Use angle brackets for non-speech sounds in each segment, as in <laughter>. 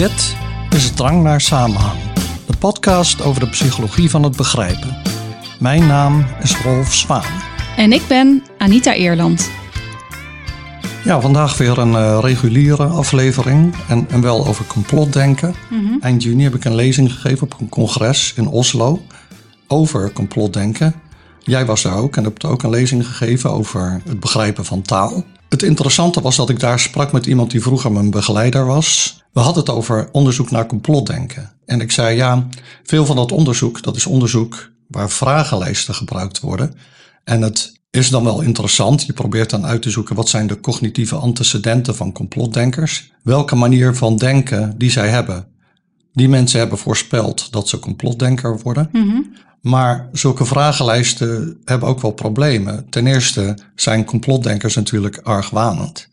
Dit is Drang naar Samenhang, de podcast over de psychologie van het begrijpen. Mijn naam is Rolf Zwaan. En ik ben Anita Eerland. Ja, vandaag weer een uh, reguliere aflevering en, en wel over complotdenken. Eind juni heb ik een lezing gegeven op een congres in Oslo over complotdenken. Jij was daar ook en hebt ook een lezing gegeven over het begrijpen van taal. Het interessante was dat ik daar sprak met iemand die vroeger mijn begeleider was. We hadden het over onderzoek naar complotdenken. En ik zei ja, veel van dat onderzoek, dat is onderzoek waar vragenlijsten gebruikt worden. En het is dan wel interessant. Je probeert dan uit te zoeken wat zijn de cognitieve antecedenten van complotdenkers. Welke manier van denken die zij hebben. Die mensen hebben voorspeld dat ze complotdenker worden. Maar zulke vragenlijsten hebben ook wel problemen. Ten eerste zijn complotdenkers natuurlijk argwanend.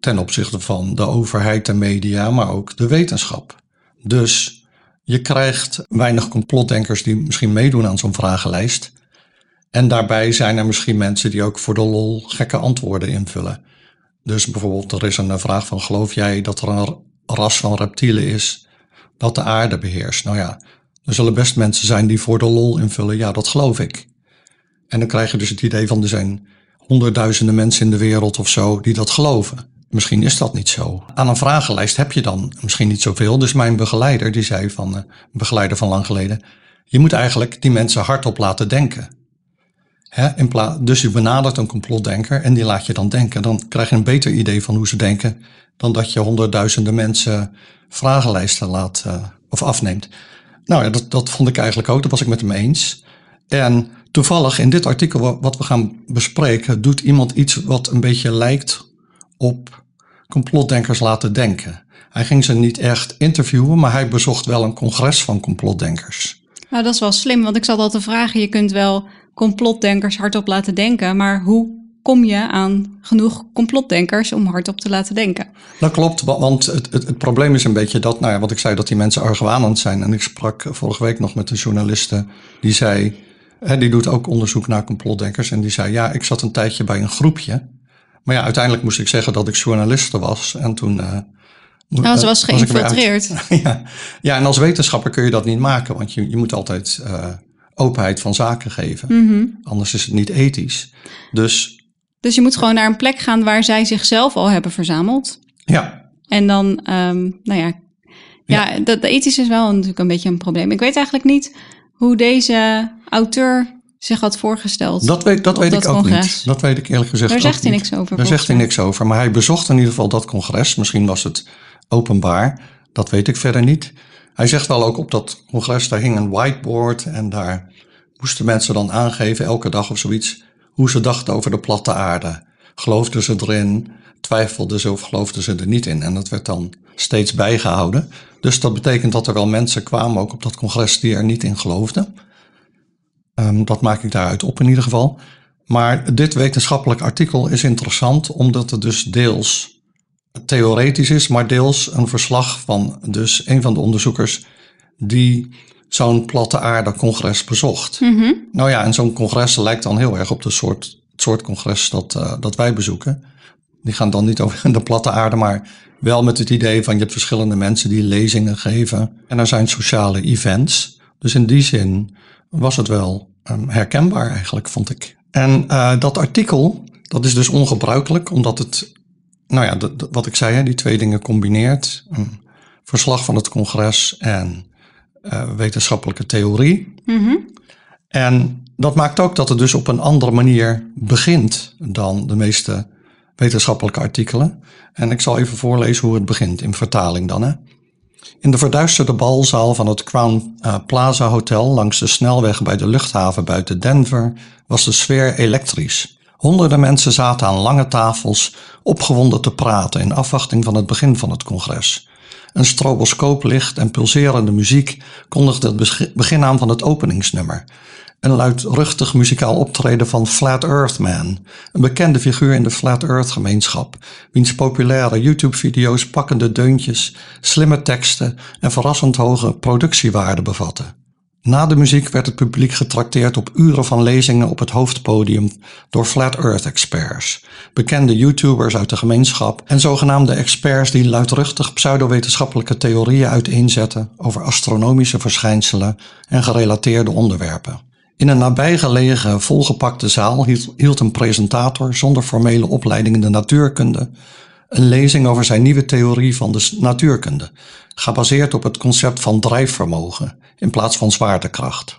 Ten opzichte van de overheid, de media, maar ook de wetenschap. Dus je krijgt weinig complotdenkers die misschien meedoen aan zo'n vragenlijst. En daarbij zijn er misschien mensen die ook voor de lol gekke antwoorden invullen. Dus bijvoorbeeld, er is een vraag van: geloof jij dat er een ras van reptielen is dat de aarde beheerst? Nou ja, er zullen best mensen zijn die voor de lol invullen: ja, dat geloof ik. En dan krijg je dus het idee van: er zijn honderdduizenden mensen in de wereld of zo die dat geloven. Misschien is dat niet zo. Aan een vragenlijst heb je dan misschien niet zoveel. Dus mijn begeleider, die zei van, een begeleider van lang geleden, je moet eigenlijk die mensen hardop laten denken. In dus je benadert een complotdenker en die laat je dan denken. Dan krijg je een beter idee van hoe ze denken dan dat je honderdduizenden mensen vragenlijsten laat uh, of afneemt. Nou ja, dat, dat vond ik eigenlijk ook. Dat was ik met hem eens. En toevallig in dit artikel wat we gaan bespreken, doet iemand iets wat een beetje lijkt op complotdenkers laten denken. Hij ging ze niet echt interviewen, maar hij bezocht wel een congres van complotdenkers. Nou, dat is wel slim, want ik zat al te vragen: je kunt wel complotdenkers hardop laten denken, maar hoe kom je aan genoeg complotdenkers om hardop te laten denken? Dat klopt, want het, het, het probleem is een beetje dat, nou ja, wat ik zei, dat die mensen argwanend zijn. En ik sprak vorige week nog met een journaliste die zei, hè, die doet ook onderzoek naar complotdenkers. En die zei, ja, ik zat een tijdje bij een groepje. Maar ja, uiteindelijk moest ik zeggen dat ik journaliste was. En toen. Uh, nou, ze was geïnfiltreerd. <laughs> ja. ja, en als wetenschapper kun je dat niet maken, want je, je moet altijd uh, openheid van zaken geven. Mm -hmm. Anders is het niet ethisch. Dus. Dus je moet gewoon naar een plek gaan waar zij zichzelf al hebben verzameld. Ja. En dan, um, nou ja. Ja, ja. dat ethisch is wel natuurlijk een beetje een probleem. Ik weet eigenlijk niet hoe deze auteur zich had voorgesteld. Dat weet, dat weet ik ook niet. Dat weet ik eerlijk gezegd Daar zegt hij niks over. Daar zegt hij niks over. Maar hij bezocht in ieder geval dat congres. Misschien was het openbaar. Dat weet ik verder niet. Hij zegt wel ook op dat congres, daar hing een whiteboard. En daar moesten mensen dan aangeven, elke dag of zoiets, hoe ze dachten over de platte aarde. Geloofden ze erin, twijfelden ze of geloofden ze er niet in. En dat werd dan steeds bijgehouden. Dus dat betekent dat er wel mensen kwamen, ook op dat congres, die er niet in geloofden. Um, dat maak ik daaruit op in ieder geval. Maar dit wetenschappelijk artikel is interessant omdat het dus deels theoretisch is, maar deels een verslag van dus een van de onderzoekers die zo'n platte aarde congres bezocht. Mm -hmm. Nou ja, en zo'n congres lijkt dan heel erg op de soort, het soort congres dat, uh, dat wij bezoeken. Die gaan dan niet over <laughs> de platte aarde, maar wel met het idee van je hebt verschillende mensen die lezingen geven. En er zijn sociale events. Dus in die zin was het wel um, herkenbaar eigenlijk, vond ik. En uh, dat artikel, dat is dus ongebruikelijk, omdat het, nou ja, de, de, wat ik zei, hè, die twee dingen combineert. Een verslag van het congres en uh, wetenschappelijke theorie. En dat maakt ook dat het dus op een andere manier begint dan de meeste wetenschappelijke artikelen. En ik zal even voorlezen hoe het begint in vertaling dan. Hè. In de verduisterde balzaal van het Crown uh, Plaza Hotel langs de snelweg bij de luchthaven buiten Denver was de sfeer elektrisch. Honderden mensen zaten aan lange tafels opgewonden te praten in afwachting van het begin van het congres. Een stroboscooplicht en pulserende muziek kondigde het begin aan van het openingsnummer. Een luidruchtig muzikaal optreden van Flat Earth Man, een bekende figuur in de Flat Earth gemeenschap, wiens populaire YouTube-video's pakkende deuntjes, slimme teksten en verrassend hoge productiewaarde bevatten. Na de muziek werd het publiek getrakteerd op uren van lezingen op het hoofdpodium door Flat Earth experts, bekende YouTubers uit de gemeenschap en zogenaamde experts die luidruchtig pseudowetenschappelijke theorieën uiteenzetten over astronomische verschijnselen en gerelateerde onderwerpen. In een nabijgelegen, volgepakte zaal hield een presentator zonder formele opleiding in de natuurkunde een lezing over zijn nieuwe theorie van de natuurkunde, gebaseerd op het concept van drijfvermogen in plaats van zwaartekracht.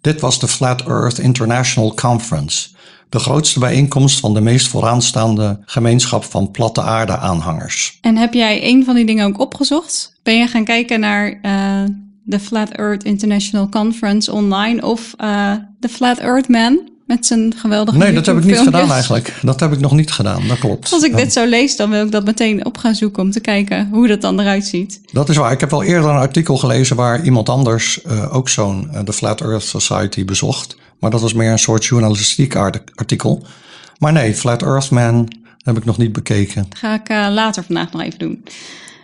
Dit was de Flat Earth International Conference, de grootste bijeenkomst van de meest vooraanstaande gemeenschap van platte aarde aanhangers. En heb jij een van die dingen ook opgezocht? Ben je gaan kijken naar uh, de Flat Earth International Conference online of uh, de Flat Earth Man? Met zijn geweldige Nee, dat heb ik niet gedaan eigenlijk. Dat heb ik nog niet gedaan, dat klopt. Als ik dit zo lees, dan wil ik dat meteen op gaan zoeken om te kijken hoe dat dan eruit ziet. Dat is waar. Ik heb wel eerder een artikel gelezen waar iemand anders uh, ook zo'n uh, de Flat Earth Society bezocht. Maar dat was meer een soort journalistiek artikel. Maar nee, Flat Earth Man heb ik nog niet bekeken. Dat ga ik uh, later vandaag nog even doen.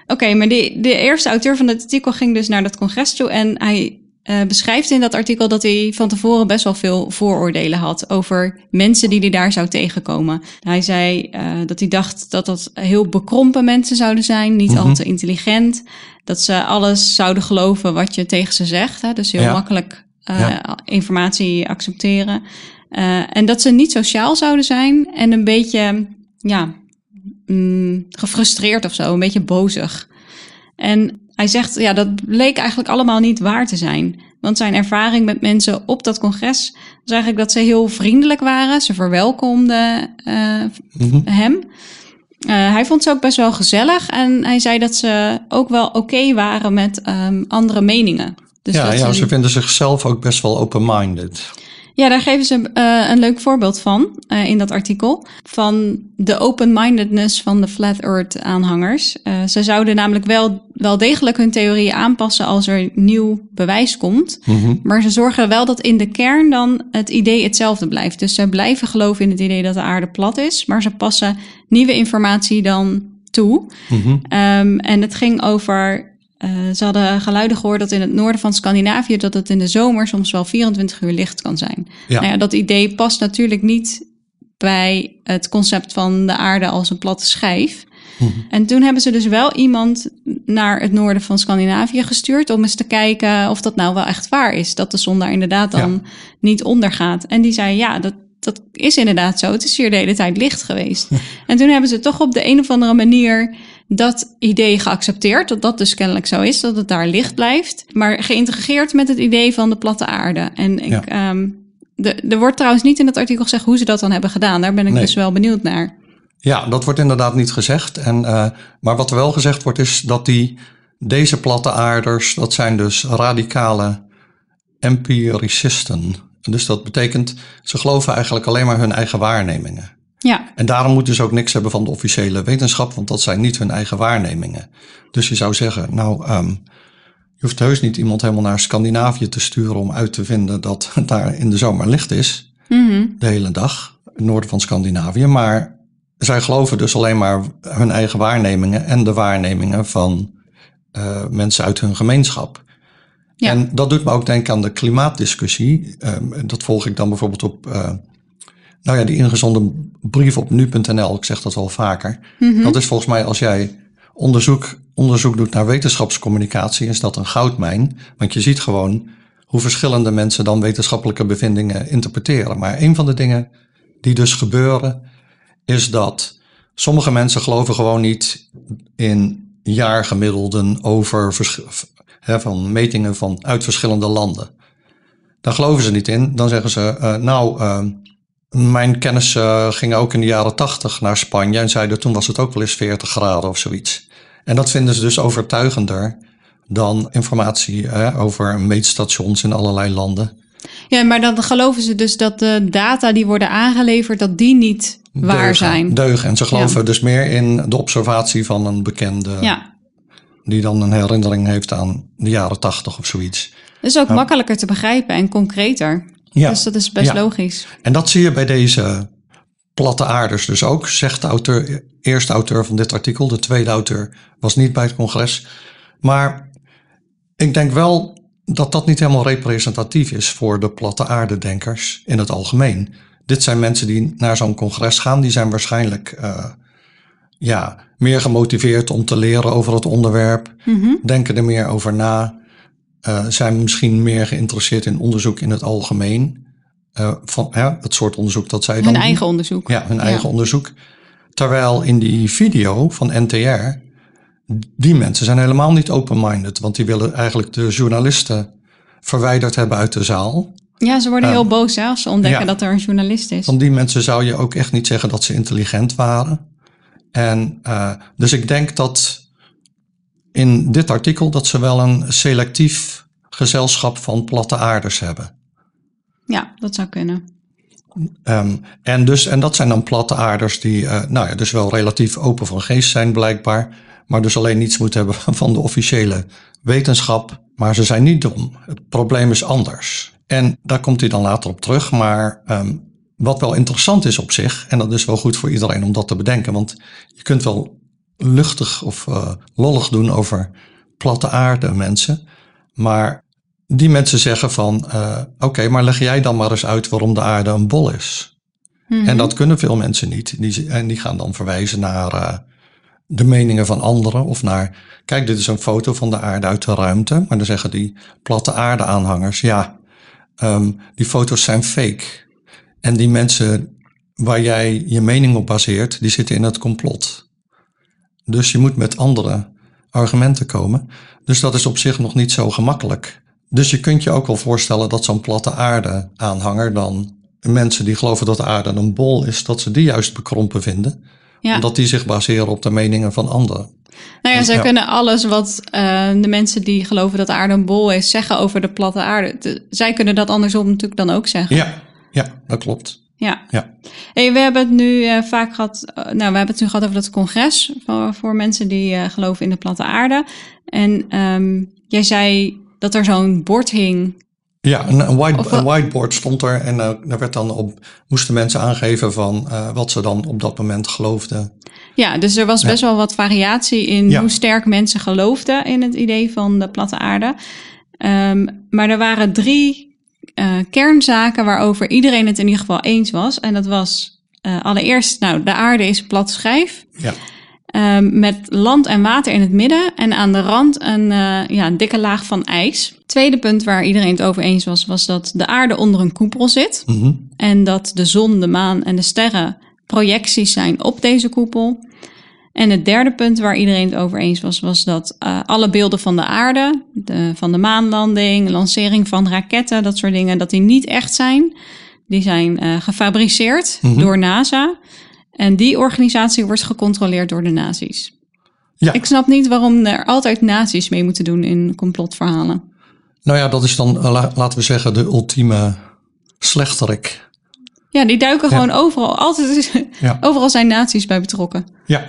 Oké, okay, maar de, de eerste auteur van het artikel ging dus naar dat congres toe en hij uh, beschrijft in dat artikel dat hij van tevoren best wel veel vooroordelen had over mensen die hij daar zou tegenkomen. Hij zei uh, dat hij dacht dat dat heel bekrompen mensen zouden zijn, niet mm -hmm. al te intelligent, dat ze alles zouden geloven wat je tegen ze zegt, hè, dus heel ja. makkelijk uh, ja. informatie accepteren. en dat ze niet sociaal zouden zijn en een beetje, ja, mm, gefrustreerd of zo, een beetje bozig. En hij zegt, ja, dat bleek eigenlijk allemaal niet waar te zijn. Want zijn ervaring met mensen op dat congres was eigenlijk dat ze heel vriendelijk waren. Ze verwelkomden uh, mm -hmm. hem. Uh, hij vond ze ook best wel gezellig. En hij zei dat ze ook wel oké okay waren met um, andere meningen. Dus ja, ja ze, ze vinden zichzelf ook best wel open-minded. Ja, daar geven ze uh, een leuk voorbeeld van uh, in dat artikel. Van de open-mindedness van de Flat Earth aanhangers. Uh, ze zouden namelijk wel, wel degelijk hun theorieën aanpassen als er nieuw bewijs komt. Mm -hmm. Maar ze zorgen wel dat in de kern dan het idee hetzelfde blijft. Dus ze blijven geloven in het idee dat de aarde plat is. Maar ze passen nieuwe informatie dan toe. Mm -hmm. um, en het ging over uh, ze hadden geluiden gehoord dat in het noorden van Scandinavië dat het in de zomer soms wel 24 uur licht kan zijn. Ja. Nou ja, dat idee past natuurlijk niet bij het concept van de aarde als een platte schijf. Mm -hmm. En toen hebben ze dus wel iemand naar het noorden van Scandinavië gestuurd om eens te kijken of dat nou wel echt waar is. Dat de zon daar inderdaad dan ja. niet ondergaat. En die zei ja, dat, dat is inderdaad zo. Het is hier de hele tijd licht geweest. <laughs> en toen hebben ze toch op de een of andere manier dat idee geaccepteerd, dat dat dus kennelijk zo is, dat het daar licht blijft, maar geïntegreerd met het idee van de platte aarde. En ik, ja. um, de, er wordt trouwens niet in het artikel gezegd hoe ze dat dan hebben gedaan. Daar ben ik nee. dus wel benieuwd naar. Ja, dat wordt inderdaad niet gezegd. En, uh, maar wat er wel gezegd wordt is dat die, deze platte aarders, dat zijn dus radicale empiricisten. Dus dat betekent, ze geloven eigenlijk alleen maar hun eigen waarnemingen. Ja. En daarom moeten ze ook niks hebben van de officiële wetenschap, want dat zijn niet hun eigen waarnemingen. Dus je zou zeggen, nou, um, je hoeft heus niet iemand helemaal naar Scandinavië te sturen om uit te vinden dat het <laughs> daar in de zomer licht is. Mm -hmm. De hele dag, in het noorden van Scandinavië. Maar zij geloven dus alleen maar hun eigen waarnemingen en de waarnemingen van uh, mensen uit hun gemeenschap. Ja. En dat doet me ook denken aan de klimaatdiscussie. Um, dat volg ik dan bijvoorbeeld op uh, nou ja, die ingezonden brief op nu.nl, ik zeg dat wel vaker. Mm -hmm. Dat is volgens mij als jij onderzoek, onderzoek doet naar wetenschapscommunicatie, is dat een goudmijn. Want je ziet gewoon hoe verschillende mensen dan wetenschappelijke bevindingen interpreteren. Maar een van de dingen die dus gebeuren, is dat sommige mensen geloven gewoon niet in jaargemiddelden over hè, van metingen van uit verschillende landen. Daar geloven ze niet in. Dan zeggen ze, uh, nou, uh, mijn kennis uh, ging ook in de jaren tachtig naar Spanje en zeiden toen was het ook wel eens 40 graden of zoiets. En dat vinden ze dus overtuigender dan informatie hè, over meetstations in allerlei landen. Ja, maar dan geloven ze dus dat de data die worden aangeleverd, dat die niet waar zijn. Deugen. En ze geloven ja. dus meer in de observatie van een bekende. Ja. Die dan een herinnering heeft aan de jaren tachtig of zoiets. Dat is ook makkelijker te begrijpen en concreter. Ja. Dus dat is best ja. logisch. En dat zie je bij deze platte aarders dus ook, zegt de auteur, eerste auteur van dit artikel. De tweede auteur was niet bij het congres. Maar ik denk wel dat dat niet helemaal representatief is voor de platte aardedenkers in het algemeen. Dit zijn mensen die naar zo'n congres gaan, die zijn waarschijnlijk uh, ja, meer gemotiveerd om te leren over het onderwerp, denken er meer over na, uh, zijn misschien meer geïnteresseerd in onderzoek in het algemeen. Uh, van ja, het soort onderzoek dat zij dan. Hun eigen onderzoek. Ja, hun eigen onderzoek. Terwijl in die video van NTR, die mensen zijn helemaal niet open-minded, want die willen eigenlijk de journalisten verwijderd hebben uit de zaal. Ja, ze worden heel ehm, boos als ze ontdekken dat er een journalist is. Van die mensen zou je ook echt niet zeggen dat ze intelligent waren. En dus ik denk dat in dit artikel dat ze wel een selectief gezelschap van platte aarders hebben. Ja, dat zou kunnen. Um, en, dus, en dat zijn dan platte aarders die uh, nou ja, dus wel relatief open van geest zijn blijkbaar, maar dus alleen niets moeten hebben <laughs> van de officiële wetenschap. Maar ze zijn niet dom. Het probleem is anders. En daar komt hij dan later op terug. Maar um, wat wel interessant is op zich, en dat is wel goed voor iedereen om dat te bedenken, want je kunt wel luchtig of uh, lollig doen over platte aarde mensen. Maar die mensen zeggen van, uh, oké, maar leg jij dan maar eens uit waarom de aarde een bol is. Mm -hmm. En dat kunnen veel mensen niet. Die, en die gaan dan verwijzen naar uh, de meningen van anderen of naar, kijk, dit is een foto van de aarde uit de ruimte. Maar dan zeggen die platte aarde aanhangers, ja, um, die foto's zijn fake. En die mensen waar jij je mening op baseert, die zitten in het complot. Dus je moet met andere argumenten komen. Dus dat is op zich nog niet zo gemakkelijk. Dus je kunt je ook wel voorstellen dat zo'n platte aarde aanhanger dan mensen die geloven dat de aarde een bol is, dat ze die juist bekrompen vinden. Ja. Omdat die zich baseren op de meningen van anderen. Nou ja, zij kunnen alles wat uh, de mensen die geloven dat de aarde een bol is, zeggen over de platte aarde. zij kunnen dat andersom natuurlijk dan ook zeggen. Ja, ja dat klopt. Ja. ja. Hey, we hebben het nu uh, vaak gehad, uh, nou, we hebben het nu gehad over dat congres voor, voor mensen die geloven in de platte aarde. En um, jij zei dat er zo'n bord hing. Ja, een, een, white, een whiteboard stond er en daar werd dan op, moesten mensen aangeven van wat ze dan op dat moment geloofden. Ja, dus er was best wel wat variatie in ja. hoe sterk mensen geloofden in het idee van de platte aarde. Um, maar er waren drie uh, kernzaken waarover iedereen het in ieder geval eens was. En dat was allereerst, nou, de aarde is plat schijf. Ja. Um, met land en water in het midden en aan de rand een, uh, ja, een dikke laag van ijs. Tweede punt waar iedereen het over eens was, was dat de aarde onder een koepel zit. Mm -hmm. En dat de zon, de maan en de sterren projecties zijn op deze koepel. En het derde punt waar iedereen het over eens was, was dat uh, alle beelden van de aarde, de, van de maanlanding, lancering van raketten, dat soort dingen, dat die niet echt zijn. Die zijn uh, gefabriceerd mm -hmm. door NASA. En die organisatie wordt gecontroleerd door de nazi's. Ja. Ik snap niet waarom er altijd nazi's mee moeten doen in complotverhalen. Nou ja, dat is dan, laten we zeggen, de ultieme slechterik. Ja, die duiken ja. gewoon overal. Altijd, ja. Overal zijn nazi's bij betrokken. Ja.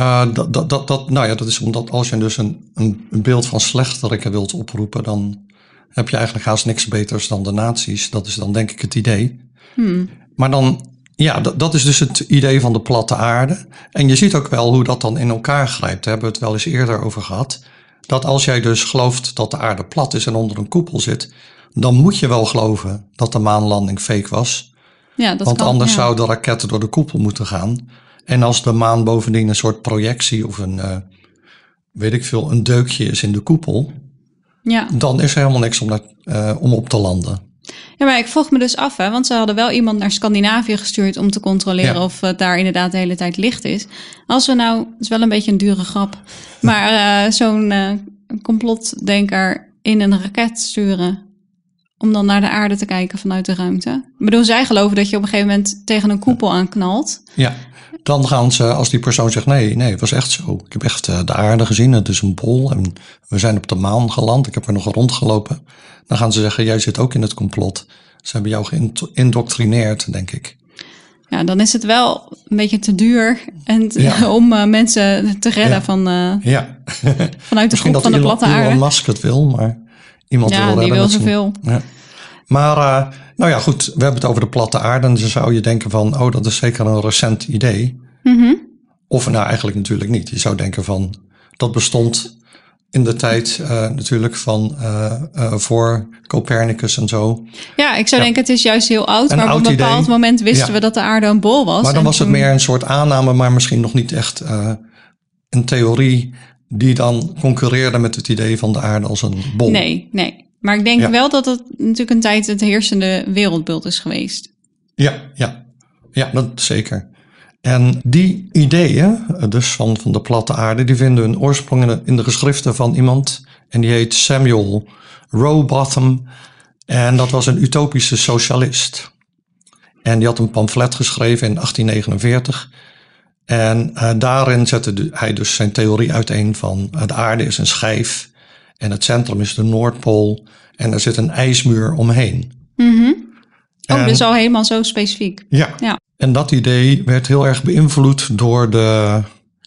Uh, dat, dat, dat, dat, nou ja, dat is omdat als je dus een, een, een beeld van slechterikken wilt oproepen, dan heb je eigenlijk haast niks beters dan de nazi's. Dat is dan denk ik het idee. Hmm. Maar dan ja, dat, dat is dus het idee van de platte aarde. En je ziet ook wel hoe dat dan in elkaar grijpt. Daar hebben we het wel eens eerder over gehad. Dat als jij dus gelooft dat de aarde plat is en onder een koepel zit, dan moet je wel geloven dat de maanlanding fake was. Ja, dat Want kan, anders ja. zouden raketten door de koepel moeten gaan. En als de maan bovendien een soort projectie of een, uh, weet ik veel, een deukje is in de koepel, ja. dan is er helemaal niks om, dat, uh, om op te landen. Ja, maar ik vroeg me dus af, hè, want ze hadden wel iemand naar Scandinavië gestuurd om te controleren Ja. of het daar inderdaad de hele tijd licht is. Als we nou, het is wel een beetje een dure grap, <laughs> maar eh, zo'n eh, complotdenker in een raket sturen om dan naar de aarde te kijken vanuit de ruimte. Ik bedoel, zij geloven dat je op een gegeven moment tegen een koepel aanknalt. Ja, dan gaan ze, als die persoon zegt: nee, nee, het was echt zo. Ik heb echt uh, de aarde gezien, het is een bol en we zijn op de maan geland. Ik heb er nog rondgelopen. Dan gaan ze zeggen: jij zit ook in het complot. Ze hebben jou geïndoctrineerd, denk ik. Ja, dan is het wel een beetje te duur en Ja. <laughs> om uh, mensen te redden Ja. van, uh, Ja, vanuit de groep van de Elon, platte Elon aarde. Musk het wil, maar iemand Ja, wil die wil zoveel. Ja. Maar, uh, nou ja, goed, we hebben het over de platte aarde. En dan zou je denken van, oh, dat is zeker een recent idee. Mm -hmm. Of nou, eigenlijk natuurlijk niet. Je zou denken van, dat bestond in de tijd uh, natuurlijk van uh, uh, voor Copernicus en zo. Ja, ik zou ja. denken het is juist heel oud, Een maar oud op een bepaald idee. moment wisten Ja. we dat de aarde een bol was. Maar dan was het meer een soort aanname, maar misschien nog niet echt een theorie die dan concurreerde met het idee van de aarde als een bol. Nee, nee. Maar ik denk Ja. wel dat het natuurlijk een tijd het heersende wereldbeeld is geweest. Ja, ja. Ja, dat zeker. En die ideeën, eh, dus van, van de platte aarde, die vinden hun oorsprong in de, in de geschriften van iemand. En die heet Samuel Rowbotham. En dat was een utopische socialist. En die had een pamflet geschreven in 1849. En eh, daarin zette de- hij dus zijn theorie uiteen van eh, de aarde is een schijf. En het centrum is de Noordpool. En er zit een ijsmuur omheen. Mhm. Oh, En- dus al helemaal zo specifiek. Ja. Ja. En dat idee werd heel erg beïnvloed door de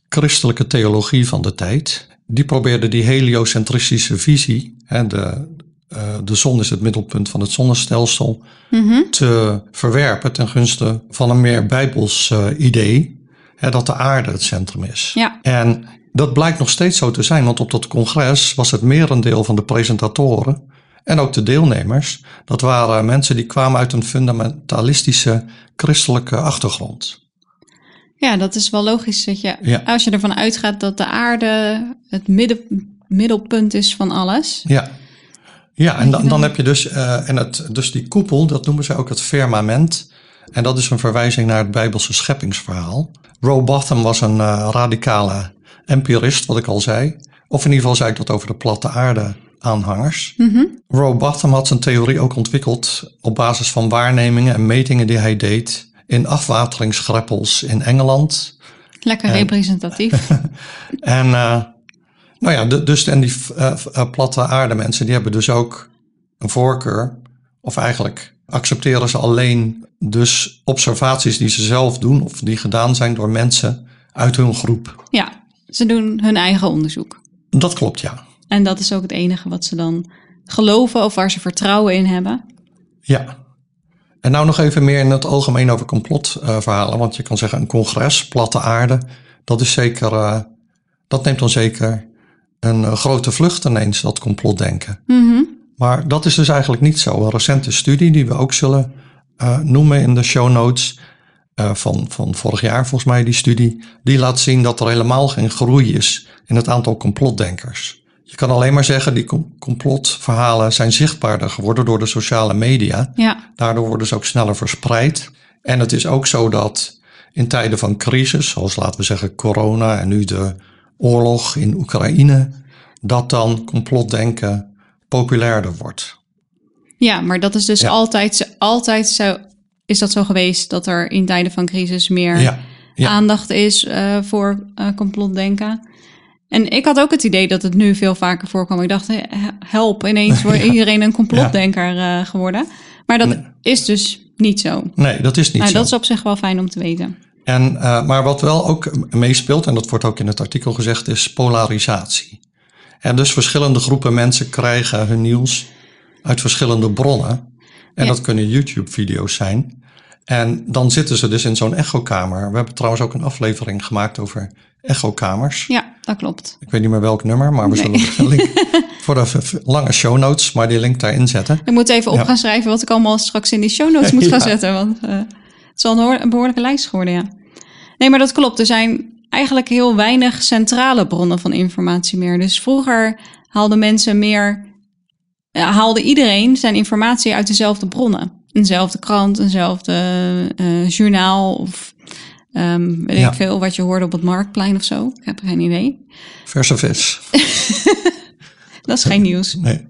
christelijke theologie van de tijd. Die probeerde die heliocentristische visie, hè, de, eh, de zon is het middelpunt van het zonnestelsel, Mhm. te verwerpen ten gunste van een meer bijbels idee, hè, dat de aarde het centrum is. Ja. En dat blijkt nog steeds zo te zijn, want op dat congres was het merendeel van de presentatoren en ook de deelnemers, dat waren mensen die kwamen uit een fundamentalistische christelijke achtergrond. Ja, dat is wel logisch dat je, Ja. als je ervan uitgaat dat de aarde het midden, middelpunt is van alles. Ja, ja en dan- dan heb je dus, eh, en het, dus die koepel, dat noemen ze ook het firmament. En dat is een verwijzing naar het Bijbelse scheppingsverhaal. Rowbotham was een eh, radicale empirist, wat ik al zei. Of in ieder geval zei ik dat over de platte aarde aanhangers. Mhm. Rowbotham had zijn theorie ook ontwikkeld op basis van waarnemingen en metingen die hij deed in afwateringsgreppels in Engeland. Lekker En- representatief. <laughs> En uh, nou ja, de, dus en die uh, platte aarde mensen, die hebben dus ook een voorkeur. Of eigenlijk accepteren ze alleen dus observaties die ze zelf doen of die gedaan zijn door mensen uit hun groep. ja, ze doen hun eigen onderzoek. Dat klopt, ja. En dat is ook het enige wat ze dan geloven of waar ze vertrouwen in hebben. Ja. En nou nog even meer in het algemeen over complotverhalen. want je kan zeggen een congres, platte aarde, dat is zeker, uh, dat neemt dan zeker een uh, grote vlucht ineens, dat complotdenken. Mhm. Maar dat is dus eigenlijk niet zo. Een recente studie die we ook zullen noemen in de show notes uh, van, van vorig jaar volgens mij die studie, die laat zien dat er helemaal geen groei is in het aantal complotdenkers. Je kan alleen maar zeggen, die complotverhalen zijn zichtbaarder geworden door de sociale media. Ja. Daardoor worden ze ook sneller verspreid. En het is ook zo dat in tijden van crisis, zoals laten we zeggen corona en nu de oorlog in Oekraïne, dat dan complotdenken populairder wordt. Ja, maar dat is dus Ja. altijd, altijd zo, is dat zo geweest dat er in tijden van crisis meer Ja, ja. aandacht is uh, voor uh, complotdenken. En ik had ook het idee dat het nu veel vaker voorkwam. Ik dacht, he- help, ineens <laughs> wordt iedereen een complotdenker uh, geworden. Maar dat Nee. is dus niet zo. Nee, dat is niet Nou, zo. dat is op zich wel fijn om te weten. En, maar wat wel ook meespeelt, en dat wordt ook in het artikel gezegd, is polarisatie. En dus verschillende groepen mensen krijgen hun nieuws uit verschillende bronnen. En Ja. dat kunnen YouTube-video's zijn. En dan zitten ze dus in zo'n echokamer. We hebben trouwens ook een aflevering gemaakt over echokamers. Ja, dat klopt. Ik weet niet meer welk nummer, maar we Nee. zullen een link <laughs> voor de lange show notes, maar die link daarin zetten. Ik moet even op Ja. gaan schrijven wat ik allemaal straks in die show notes moet <laughs> gaan zetten. Want uh, het is al een, een behoorlijke lijst geworden, ja. Nee, maar dat klopt. Er zijn eigenlijk heel weinig centrale bronnen van informatie meer. Dus vroeger haalden mensen meer... Ja, haalde iedereen zijn informatie uit dezelfde bronnen. Eenzelfde krant, eenzelfde uh, journaal of... Um, weet Ja. ik veel wat je hoorde op het marktplein of zo. Ik heb geen idee. Verse vis. <laughs> Dat is geen nieuws. Nee.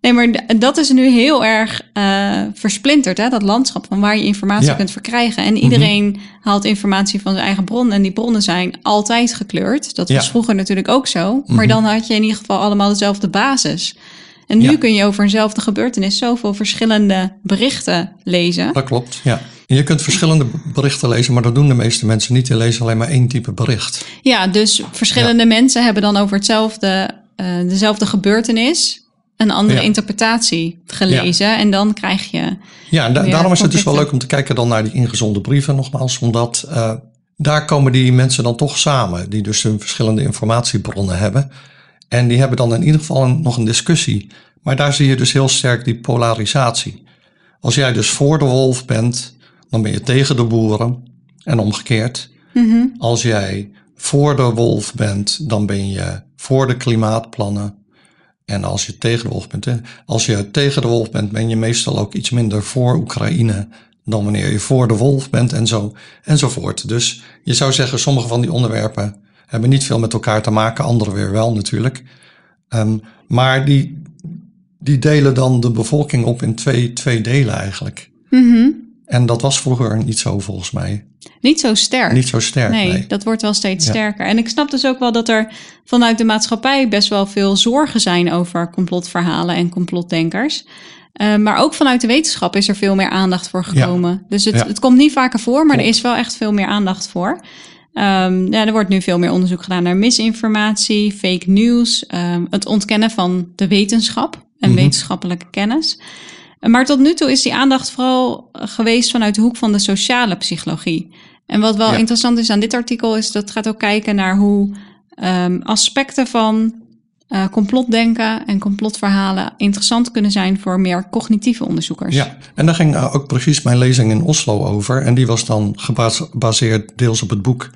Nee, maar dat is nu heel erg uh, versplinterd, hè? dat landschap van waar je informatie Ja. kunt verkrijgen. En iedereen haalt informatie van zijn eigen bron. En die bronnen zijn altijd gekleurd. Dat was Ja. vroeger natuurlijk ook zo. Maar Mhm. dan had je in ieder geval allemaal dezelfde basis. En nu Ja. kun je over eenzelfde gebeurtenis zoveel verschillende berichten lezen. Dat klopt, ja. Je kunt verschillende berichten lezen, maar dat doen de meeste mensen niet. Die lezen alleen maar één type bericht. Ja, dus verschillende mensen hebben dan over hetzelfde, uh, dezelfde gebeurtenis een andere Ja. interpretatie gelezen. En dan krijg je Ja, en da- daarom is het dus wel leuk om te kijken dan naar die ingezonde brieven nogmaals. Omdat uh, daar komen die mensen dan toch samen. Die dus hun verschillende informatiebronnen hebben. En die hebben dan in ieder geval een, nog een discussie. Maar daar zie je dus heel sterk die polarisatie. Als jij dus voor de wolf bent, dan ben je tegen de boeren. En omgekeerd. Als jij voor de wolf bent, dan ben je voor de klimaatplannen. En als je tegen de wolf bent, als je tegen de wolf bent, ben je meestal ook iets minder voor Oekraïne dan wanneer je voor de wolf bent en zo enzovoort. Dus je zou zeggen, sommige van die onderwerpen hebben niet veel met elkaar te maken, andere weer wel natuurlijk. Ehm, maar die, die delen dan de bevolking op in twee, twee delen eigenlijk. En dat was vroeger niet zo volgens mij. Niet zo sterk. Niet zo sterk. Nee, Nee, dat wordt wel steeds Ja. sterker. En ik snap dus ook wel dat er vanuit de maatschappij best wel veel zorgen zijn over complotverhalen en complotdenkers. Eh, maar ook vanuit de wetenschap is er veel meer aandacht voor gekomen. Dus het, Ja. het komt niet vaker voor, maar er is wel echt veel meer aandacht voor. Ehm, ja, er wordt nu veel meer onderzoek gedaan naar misinformatie, fake news, ehm, het ontkennen van de wetenschap en Mhm. wetenschappelijke kennis. Maar tot nu toe is die aandacht vooral geweest vanuit de hoek van de sociale psychologie. En wat wel Ja. interessant is aan dit artikel, is dat het gaat ook kijken naar hoe ehm, aspecten van eh, complotdenken en complotverhalen interessant kunnen zijn voor meer cognitieve onderzoekers. Ja, en daar ging eh, ook precies mijn lezing in Oslo over. En die was dan gebas- gebaseerd deels op het boek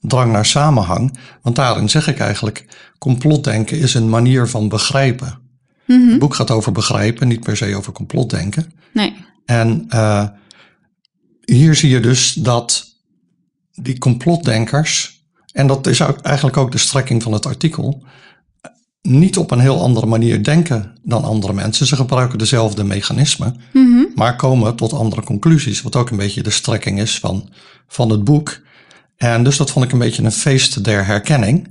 Drang naar Samenhang. Want daarin zeg ik eigenlijk, complotdenken is een manier van begrijpen. Het boek gaat over begrijpen, niet per se over complotdenken. Nee. En eh, hier zie je dus dat die complotdenkers, en dat is ook eigenlijk ook de strekking van het artikel, niet op een heel andere manier denken dan andere mensen. Ze gebruiken dezelfde mechanismen, maar komen tot andere conclusies, wat ook een beetje de strekking is van, van het boek. En dus dat vond ik een beetje een feest der herkenning.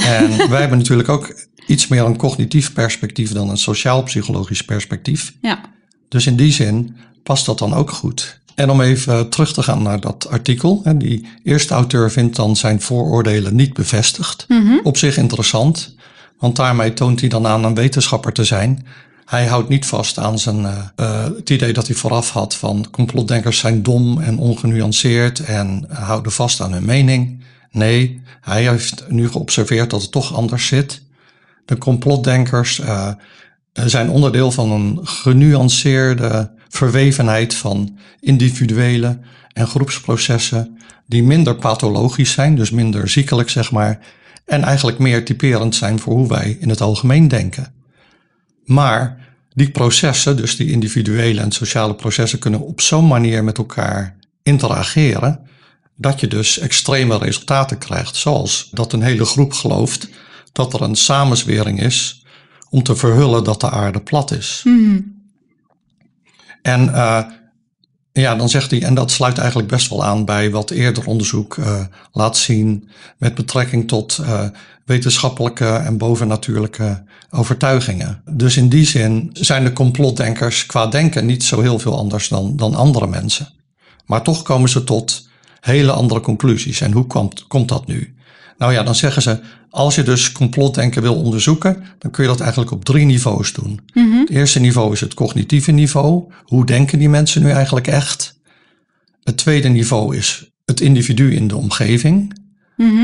En <laughs> wij hebben natuurlijk ook iets meer een cognitief perspectief dan een sociaal-psychologisch perspectief. Ja. Dus in die zin past dat dan ook goed. En om even terug te gaan naar dat artikel. hè, Die eerste auteur vindt dan zijn vooroordelen niet bevestigd. Op zich interessant, want daarmee toont hij dan aan een wetenschapper te zijn. Hij houdt niet vast aan zijn, eh, eh, het idee dat hij vooraf had van complotdenkers zijn dom en ongenuanceerd en houden vast aan hun mening. Nee, hij heeft nu geobserveerd dat het toch anders zit. De complotdenkers eh, zijn onderdeel van een genuanceerde verwevenheid van individuele en groepsprocessen die minder pathologisch zijn, dus minder ziekelijk zeg maar, en eigenlijk meer typerend zijn voor hoe wij in het algemeen denken. Maar die processen, dus die individuele en sociale processen, kunnen op zo'n manier met elkaar interageren dat je dus extreme resultaten krijgt, zoals dat een hele groep gelooft dat er een samenzwering is om te verhullen dat de aarde plat is. En eh, ja, dan zegt hij, en dat sluit eigenlijk best wel aan bij wat eerder onderzoek eh, laat zien met betrekking tot eh, wetenschappelijke en bovennatuurlijke overtuigingen. Dus in die zin zijn de complotdenkers qua denken niet zo heel veel anders dan, dan andere mensen. Maar toch komen ze tot hele andere conclusies. En hoe komt, komt dat nu? Nou ja, dan zeggen ze, als je dus complotdenken wil onderzoeken, dan kun je dat eigenlijk op drie niveaus doen. Het eerste niveau is het cognitieve niveau. Hoe denken die mensen nu eigenlijk echt? Het tweede niveau is het individu in de omgeving.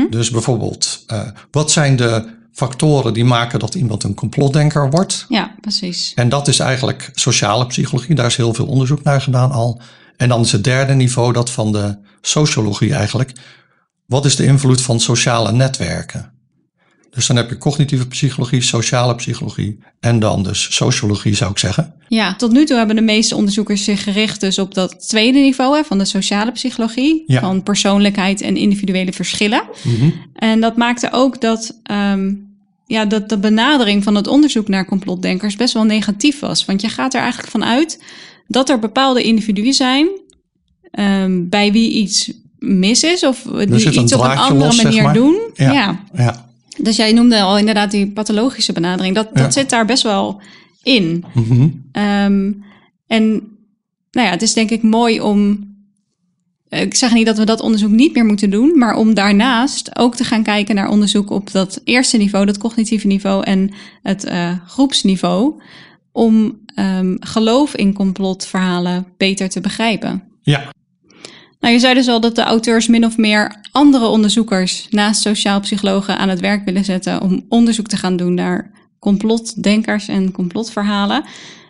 Dus bijvoorbeeld, eh, wat zijn de factoren die maken dat iemand een complotdenker wordt? Ja, precies. En dat is eigenlijk sociale psychologie. Daar is heel veel onderzoek naar gedaan al. En dan is het derde niveau dat van de sociologie eigenlijk. Wat is de invloed van sociale netwerken? Dus dan heb je cognitieve psychologie, sociale psychologie en dan dus sociologie zou ik zeggen. Ja, tot nu toe hebben de meeste onderzoekers zich gericht dus op dat tweede niveau hè, van de sociale psychologie, Ja. van persoonlijkheid en individuele verschillen. Mhm. En dat maakte ook dat, ehm, ja, dat de benadering van het onderzoek naar complotdenkers best wel negatief was. Want je gaat er eigenlijk van uit dat er bepaalde individuen zijn ehm, bij wie iets mis is of die iets op een andere los, zeg manier maar. doen. Ja. ja. Ja. Dus jij noemde al inderdaad die pathologische benadering. Dat, zit daar best wel in. Mhm. Ehm, en nou ja, het is denk ik mooi om. Ik zeg niet dat we dat onderzoek niet meer moeten doen, maar om daarnaast ook te gaan kijken naar onderzoek op dat eerste niveau, dat cognitieve niveau en het eh, groepsniveau, om ehm, geloof in complotverhalen beter te begrijpen. ja. Nou, je zei dus al dat de auteurs min of meer andere onderzoekers naast sociaal psychologen aan het werk willen zetten om onderzoek te gaan doen naar complotdenkers en complotverhalen.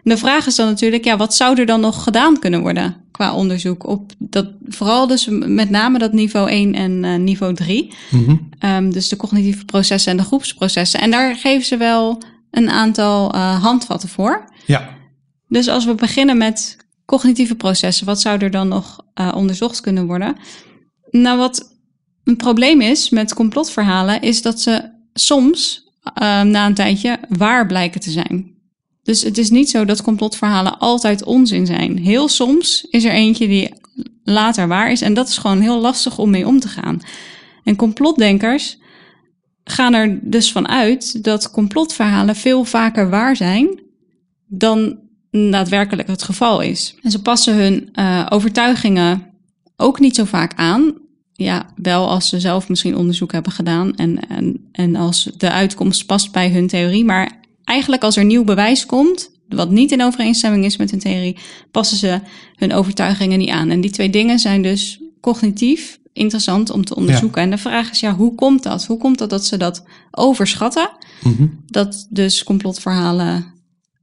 de vraag is dan natuurlijk, ja, wat zou er dan nog gedaan kunnen worden qua onderzoek op dat, vooral dus met name dat niveau 1 en uh, niveau 3. Mm dus de cognitieve processen en de groepsprocessen. En daar geven ze wel een aantal uh, handvatten voor. Ja. Dus als we beginnen met cognitieve processen, wat zou er dan nog uh, onderzocht kunnen worden? Nou, wat een probleem is met complotverhalen, is dat ze soms uh, na een tijdje waar blijken te zijn. Dus het is niet zo dat complotverhalen altijd onzin zijn. Heel soms is er eentje die later waar is en dat is gewoon heel lastig om mee om te gaan. En complotdenkers gaan er dus van uit dat complotverhalen veel vaker waar zijn dan daadwerkelijk het geval is. En ze passen hun uh, overtuigingen ook niet zo vaak aan. Ja, wel als ze zelf misschien onderzoek hebben gedaan en, en, en als de uitkomst past bij hun theorie. Maar eigenlijk als er nieuw bewijs komt, wat niet in overeenstemming is met hun theorie, passen ze hun overtuigingen niet aan. En die twee dingen zijn dus cognitief interessant om te onderzoeken. En de vraag is, ja, hoe komt dat? Hoe komt dat dat ze dat overschatten? Mhm. Dat dus complotverhalen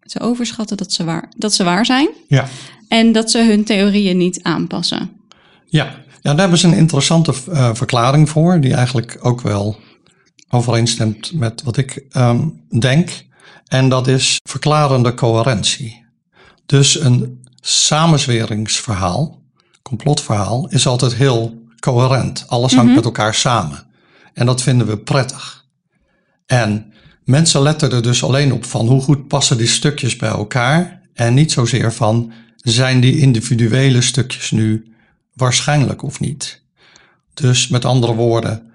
ze overschatten dat ze waar, dat ze waar zijn. Ja. En dat ze hun theorieën niet aanpassen. Ja, ja daar hebben ze een interessante uh, verklaring voor, die eigenlijk ook wel overeenstemt met wat ik um, denk. En dat is verklarende coherentie. Dus een samenzweringsverhaal, complotverhaal, is altijd heel coherent. Alles hangt mhm. met elkaar samen. En dat vinden we prettig. En mensen letten er dus alleen op van hoe goed passen die stukjes bij elkaar. En niet zozeer van zijn die individuele stukjes nu waarschijnlijk of niet. Dus met andere woorden,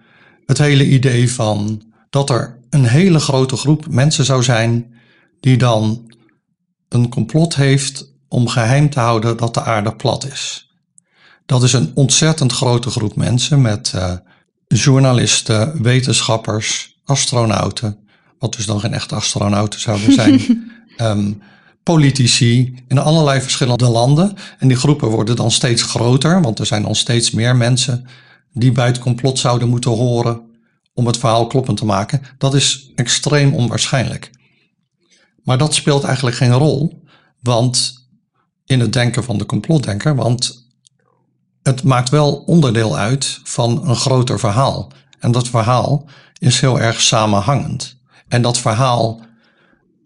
het hele idee van dat er een hele grote groep mensen zou zijn die dan een complot heeft om geheim te houden dat de aarde plat is. Dat is een ontzettend grote groep mensen met uh, journalisten, wetenschappers, astronauten, wat dus dan geen echte astronauten zouden zijn, um, <laughs> politici in allerlei verschillende landen. En die groepen worden dan steeds groter, want er zijn dan steeds meer mensen die bij het complot zouden moeten horen om het verhaal kloppend te maken. Dat is extreem onwaarschijnlijk. Maar dat speelt eigenlijk geen rol, want in het denken van de complotdenker, want het maakt wel onderdeel uit van een groter verhaal. En dat verhaal is heel erg samenhangend. En dat verhaal,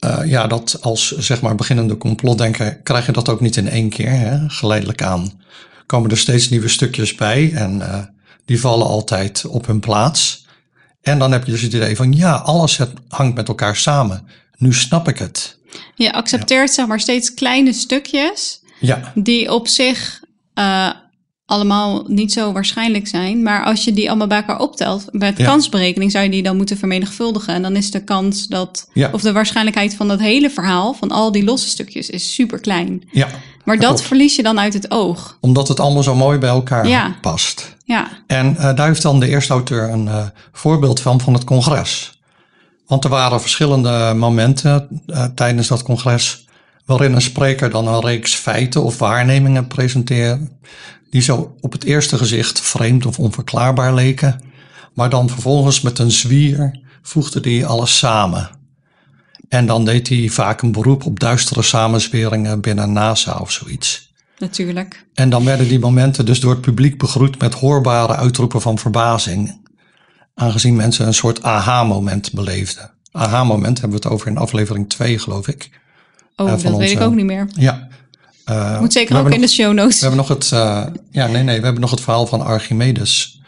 uh, ja, dat als zeg maar beginnende complotdenker krijg je dat ook niet in één keer, hè, geleidelijk aan. Komen er steeds nieuwe stukjes bij en uh, die vallen altijd op hun plaats. En dan heb je dus het idee van ja, alles hangt met elkaar samen. Nu snap ik het. Je accepteert zeg maar steeds kleine stukjes ja. die op zich uh, allemaal niet zo waarschijnlijk zijn. Maar als je die allemaal bij elkaar optelt, bij de kansberekening zou je die dan moeten vermenigvuldigen. En dan is de kans dat, of de waarschijnlijkheid van dat hele verhaal, van al die losse stukjes, is super klein. Ja. Maar dat verlies je dan uit het oog. Omdat het allemaal zo mooi bij elkaar past. Ja. En uh, daar heeft dan de eerste auteur een uh, voorbeeld van, van het congres. Want er waren verschillende momenten uh, tijdens dat congres waarin een spreker dan een reeks feiten of waarnemingen presenteerde die zo op het eerste gezicht vreemd of onverklaarbaar leken, maar dan vervolgens met een zwier voegde hij alles samen. En dan deed hij vaak een beroep op duistere samenzweringen binnen NASA of zoiets. Natuurlijk. En dan werden die momenten dus door het publiek begroet met hoorbare uitroepen van verbazing. Aangezien mensen een soort aha-moment beleefden. Aha-moment hebben we het over in aflevering 2, geloof ik. Oh, uh, dat weet ik ook niet meer. Ja, uh, Moet zeker ook in de show notes. We hebben nog het, uh, ja, nee, nee, we hebben nog het verhaal van Archimedes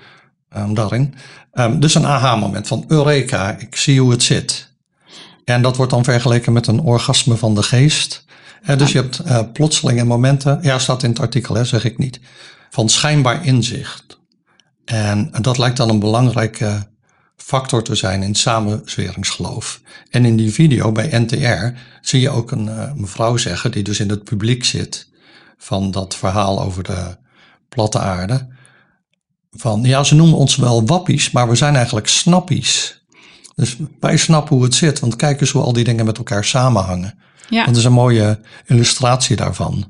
um, daarin. Um, dus een aha-moment van Eureka, ik zie hoe het zit. En dat wordt dan vergeleken met een orgasme van de geest. Uh, dus je hebt plotselinge momenten, ja, staat in het artikel, hè, zeg ik niet, van schijnbaar inzicht. En dat lijkt dan een belangrijke factor te zijn in samenzweringsgeloof. En in die video bij NTR zie je ook een uh, mevrouw zeggen, die dus in het publiek zit, van dat verhaal over de platte aarde. Van ja, ze noemen ons wel wappies, maar we zijn eigenlijk snappies. Dus wij snappen hoe het zit, want kijk eens hoe al die dingen met elkaar samenhangen. Ja. Dat is een mooie illustratie daarvan.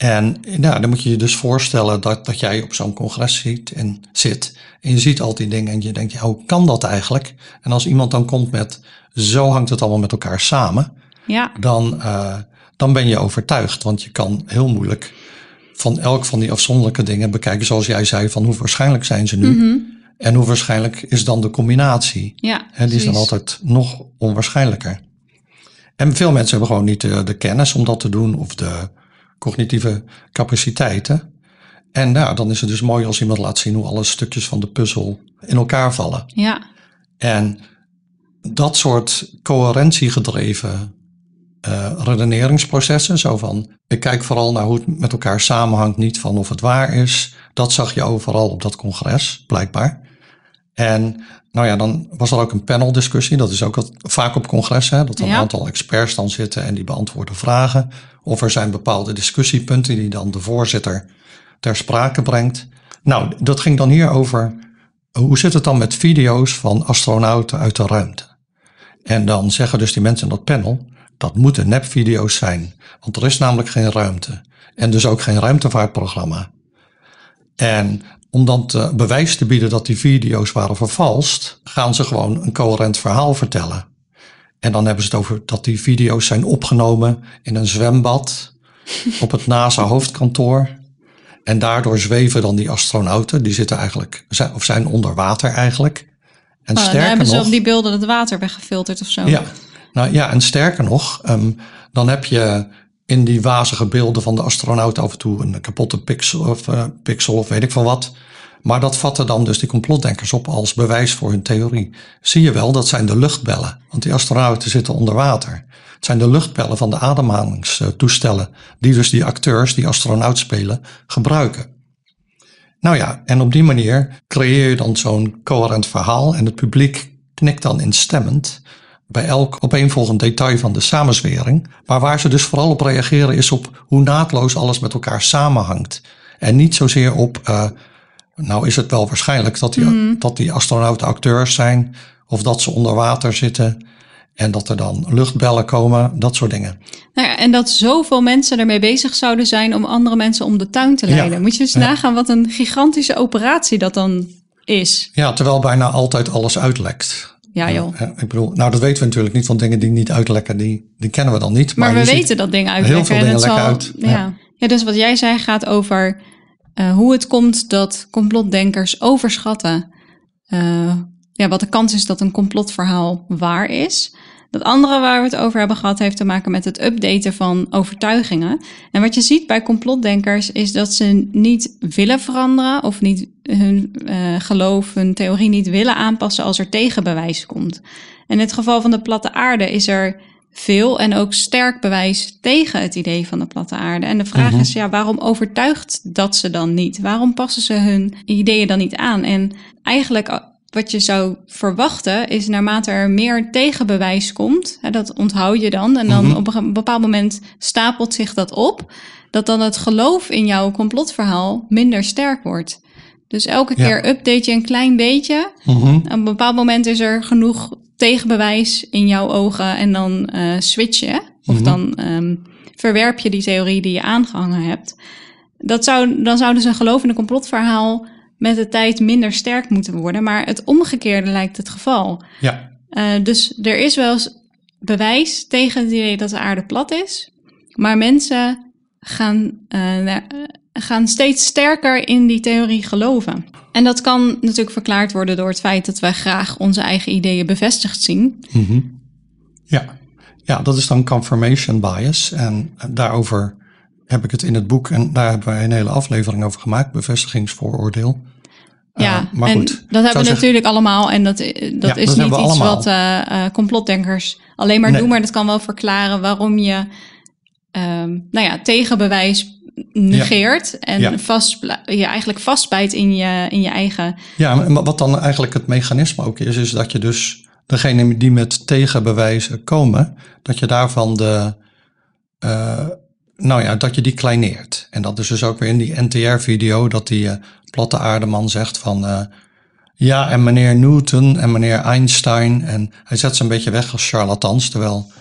En nou, dan moet je je dus voorstellen dat, dat jij op zo'n congres ziet en zit. En je ziet al die dingen en je denkt, ja, hoe kan dat eigenlijk? En als iemand dan komt met, zo hangt het allemaal met elkaar samen. Ja. Dan, uh, dan ben je overtuigd. Want je kan heel moeilijk van elk van die afzonderlijke dingen bekijken. Zoals jij zei, van hoe waarschijnlijk zijn ze nu? Mm -hmm. En hoe waarschijnlijk is dan de combinatie? Ja, He, die is dan altijd nog onwaarschijnlijker. En veel mensen hebben gewoon niet de, de kennis om dat te doen of de cognitieve capaciteiten. En nou, dan is het dus mooi als iemand laat zien hoe alle stukjes van de puzzel in elkaar vallen. Ja. En dat soort coherentiegedreven uh, redeneringsprocessen, zo van ik kijk vooral naar hoe het met elkaar samenhangt, niet van of het waar is. Dat zag je overal op dat congres, blijkbaar. En nou ja, dan was er ook een paneldiscussie. Dat is ook wat, vaak op congressen, dat er een aantal experts dan zitten en die beantwoorden vragen. Of er zijn bepaalde discussiepunten die dan de voorzitter ter sprake brengt. Nou, dat ging dan hier over hoe zit het dan met video's van astronauten uit de ruimte? En dan zeggen dus die mensen in dat panel, dat moeten nepvideo's zijn. Want er is namelijk geen ruimte. En dus ook geen ruimtevaartprogramma. En om dan te bewijs te bieden dat die video's waren vervalst, gaan ze gewoon een coherent verhaal vertellen. En dan hebben ze het over dat die video's zijn opgenomen in een zwembad <laughs> op het NASA hoofdkantoor. En daardoor zweven dan die astronauten, die zitten eigenlijk, zijn- of zijn onder water eigenlijk. En Oh, dan sterker hebben ze nog, op die beelden het water weggefilterd of zo. ja, nou ja, en sterker nog, ehm, dan heb je in die wazige beelden van de astronaut af en toe een kapotte pixel of, eh, pixel of weet ik van wat. Maar dat vatten dan dus die complotdenkers op als bewijs voor hun theorie. Zie je wel, dat zijn de luchtbellen. Want die astronauten zitten onder water. Het zijn de luchtbellen van de ademhalingstoestellen. Die dus die acteurs die astronaut spelen gebruiken. Nou ja, en op die manier creëer je dan zo'n coherent verhaal. En het publiek knikt dan instemmend bij elk opeenvolgend detail van de samenzwering. Maar waar ze dus vooral op reageren is op hoe naadloos alles met elkaar samenhangt. En niet zozeer op, uh, nou is het wel waarschijnlijk dat die, mm. dat die astronauten acteurs zijn. Of dat ze onder water zitten. En dat er dan luchtbellen komen, dat soort dingen. Nou ja, en dat zoveel mensen ermee bezig zouden zijn om andere mensen om de tuin te leiden. Ja. Moet je eens Ja. nagaan wat een gigantische operatie dat dan is. Ja, terwijl bijna altijd alles uitlekt. Ja joh. Ja, ik bedoel, nou dat weten we natuurlijk niet, want dingen die niet uitlekken, die, die kennen we dan niet. Maar, we weten dat dingen heel uitlekken. veel en dingen lekken zal- uit. Ja. Ja. Ja. dus wat jij zei gaat over eh, hoe het komt dat complotdenkers overschatten eh, ja, wat de kans is dat een complotverhaal waar is. Dat andere waar we het over hebben gehad heeft te maken met het updaten van overtuigingen. En wat je ziet bij complotdenkers is dat ze niet willen veranderen of niet hun eh, geloof, hun theorie niet willen aanpassen als er tegenbewijs komt. In het geval van de platte aarde is er veel en ook sterk bewijs tegen het idee van de platte aarde. En de vraag Mhm. is, ja, waarom overtuigt dat ze dan niet? Waarom passen ze hun ideeën dan niet aan? En eigenlijk uh, wat je zou verwachten is naarmate er meer tegenbewijs komt, hè, dat onthoud je dan, en dan Mhm. op een bepaald moment stapelt zich dat op, dat dan het geloof in jouw complotverhaal minder sterk wordt. Dus elke Ja. keer update je een klein beetje. Mhm. Op een bepaald moment is er genoeg tegenbewijs in jouw ogen en dan eh switch je. Of Mhm. dan ehm, verwerp je die theorie die je aangehangen hebt. Dat zou, dan zou dus een een complotverhaal met de tijd minder sterk moeten worden. Maar het omgekeerde lijkt het geval. Ja, Eh, dus er is wel eens bewijs tegen het idee dat de aarde plat is. Maar mensen gaan, eh, gaan steeds sterker in die theorie geloven. En dat kan natuurlijk verklaard worden door het feit dat wij graag onze eigen ideeën bevestigd zien. Mhm. ja. ja, dat is dan confirmation bias. En daarover heb ik het in het boek, en daar hebben wij een hele aflevering over gemaakt, bevestigingsvooroordeel. Eh, Ja, maar en goed, dat hebben we zeggen- natuurlijk allemaal. En dat, eh, dat Ja, is dat niet iets allemaal. wat eh, eh, complotdenkers alleen maar Nee. doen. Maar dat kan wel verklaren waarom je ehm, nou ja, tegenbewijs negeert. En Ja. vastbl- je eigenlijk vastbijt in je, in je eigen... Ja, maar wat dan eigenlijk het mechanisme ook is, is dat je dus degene die met tegenbewijzen komen, dat je daarvan de, eh, nou ja, dat je die kleineert. En dat is dus ook weer in die NTR-video dat die eh, platte aardeman zegt van, eh, ja, en meneer Newton en meneer Einstein, en hij zet ze een beetje weg als charlatans, terwijl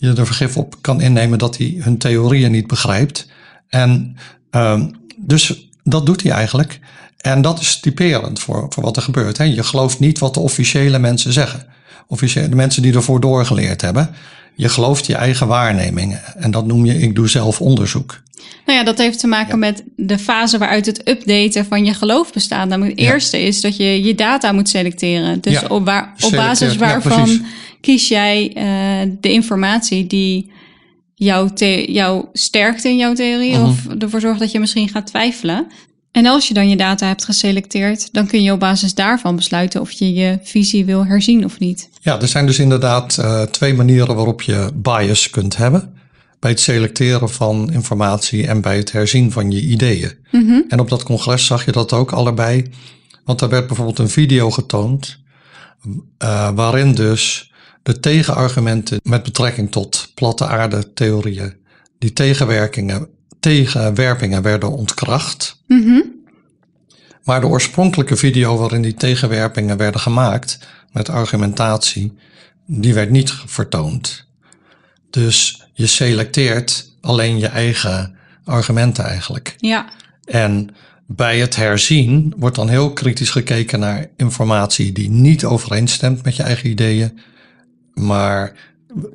je er vergif op kan innemen dat hij hun theorieën niet begrijpt. En um, dus dat doet hij eigenlijk. En dat is typerend voor, voor wat er gebeurt. Hè. Je gelooft niet wat de officiële mensen zeggen. Officiële, de mensen die ervoor doorgeleerd hebben. Je gelooft je eigen waarnemingen. En dat noem je, ik doe zelf onderzoek. Nou ja, dat heeft te maken met de fase waaruit het updaten van je geloof bestaat. Namelijk het eerste is dat je je data moet selecteren. Dus op, waar, op basis waarvan kies jij uh, de informatie die jou, jou sterkt in jouw theorie. Mhm. Of ervoor zorgt dat je misschien gaat twijfelen. En als je dan je data hebt geselecteerd, dan kun je op basis daarvan besluiten of je je visie wil herzien of niet. Ja, er zijn dus inderdaad uh, twee manieren waarop je bias kunt hebben. Bij het selecteren van informatie en bij het herzien van je ideeën. Mm -hmm. En op dat congres zag je dat ook allebei. Want daar werd bijvoorbeeld een video getoond. Uh, waarin dus de tegenargumenten met betrekking tot platte aarde theorieën, die tegenwerkingen tegenwerpingen werden ontkracht. Mm Maar de oorspronkelijke video waarin die tegenwerpingen werden gemaakt met argumentatie, die werd niet vertoond. Dus je selecteert alleen je eigen argumenten eigenlijk. Ja. En bij het herzien wordt dan heel kritisch gekeken naar informatie die niet overeenstemt met je eigen ideeën, maar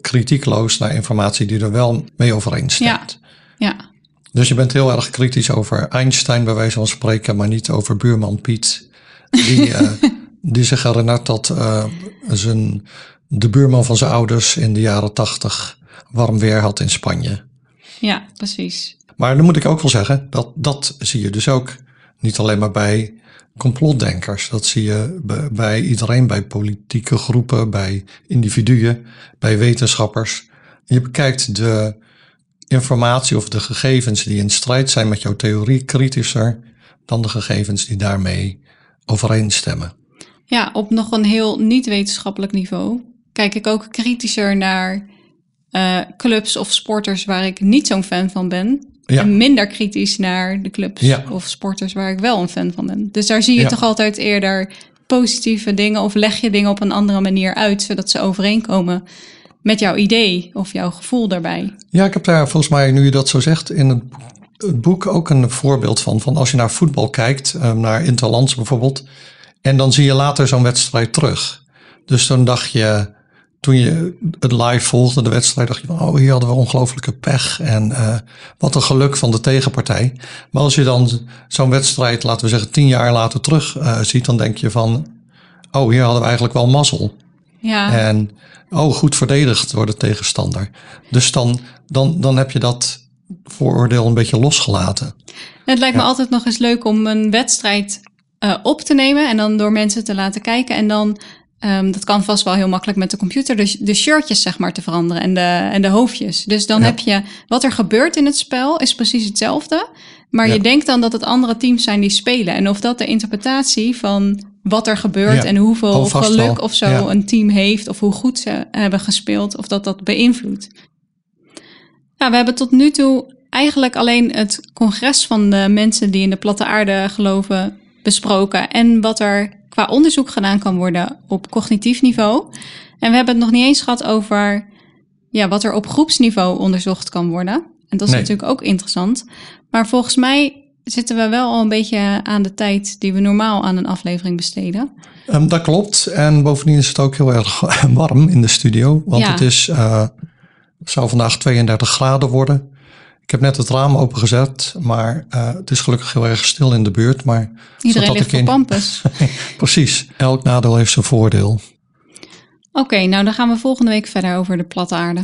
kritiekloos naar informatie die er wel mee overeenstemt. Ja. ja. Dus je bent heel erg kritisch over Einstein bij wijze van spreken, maar niet over buurman Piet. Die, uh, <laughs> die zich herinnert dat uh, zijn, de buurman van zijn ouders in de jaren tachtig warm weer had in Spanje. Ja, precies. Maar dan moet ik ook wel zeggen, dat, dat zie je dus ook niet alleen maar bij complotdenkers. Dat zie je bij iedereen, bij politieke groepen, bij individuen, bij wetenschappers. Je bekijkt de informatie of de gegevens die in strijd zijn met jouw theorie kritischer dan de gegevens die daarmee overeenstemmen. Ja, op nog een heel niet-wetenschappelijk niveau kijk ik ook kritischer naar uh, clubs of sporters waar ik niet zo'n fan van ben. En minder kritisch naar de clubs of sporters waar ik wel een fan van ben. Dus daar zie je toch altijd eerder positieve dingen of leg je dingen op een andere manier uit, zodat ze overeenkomen met jouw idee of jouw gevoel daarbij. Ja, ik heb daar volgens mij, nu je dat zo zegt, in het, boek ook een voorbeeld van. Van als je naar voetbal kijkt, ehm, naar Interlands bijvoorbeeld, en dan zie je later zo'n wedstrijd terug. Dus dan dacht je, toen je het live volgde, de wedstrijd, dacht je van, oh, hier hadden we ongelooflijke pech. En uh, wat een geluk van de tegenpartij. Maar als je dan zo'n wedstrijd, laten we zeggen, tien jaar later terug uh, ziet, dan denk je van, oh, hier hadden we eigenlijk wel mazzel. Ja. En oh, goed verdedigd door de tegenstander. Dus dan, dan, dan heb je dat vooroordeel een beetje losgelaten. Het lijkt me altijd nog eens leuk om een wedstrijd uh, op te nemen en dan door mensen te laten kijken. En dan, um, dat kan vast wel heel makkelijk met de computer, de, de shirtjes zeg maar te veranderen en de, en de hoofdjes. Dus dan heb je wat er gebeurt in het spel is precies hetzelfde. Maar je denkt dan dat het andere teams zijn die spelen. En of dat de interpretatie van wat er gebeurt en hoeveel geluk of zo een team heeft, of hoe goed ze hebben gespeeld, of dat dat beïnvloedt. Nou, we hebben tot nu toe eigenlijk alleen het congres van de mensen die in de platte aarde geloven besproken en wat er qua onderzoek gedaan kan worden op cognitief niveau. En we hebben het nog niet eens gehad over ja, wat er op groepsniveau onderzocht kan worden. En dat is natuurlijk ook interessant. Maar volgens mij zitten we wel al een beetje aan de tijd die we normaal aan een aflevering besteden. Um, dat klopt. En bovendien is het ook heel erg <laughs> warm in de studio. Want het is, uh, zou vandaag 32 graden worden. Ik heb net het raam opengezet, maar uh, het is gelukkig heel erg stil in de buurt. Maar Iedereen ligt in... pampus. <laughs> Precies. Elk nadeel heeft zijn voordeel. Oké, okay, nou dan gaan we volgende week verder over de platte aarde.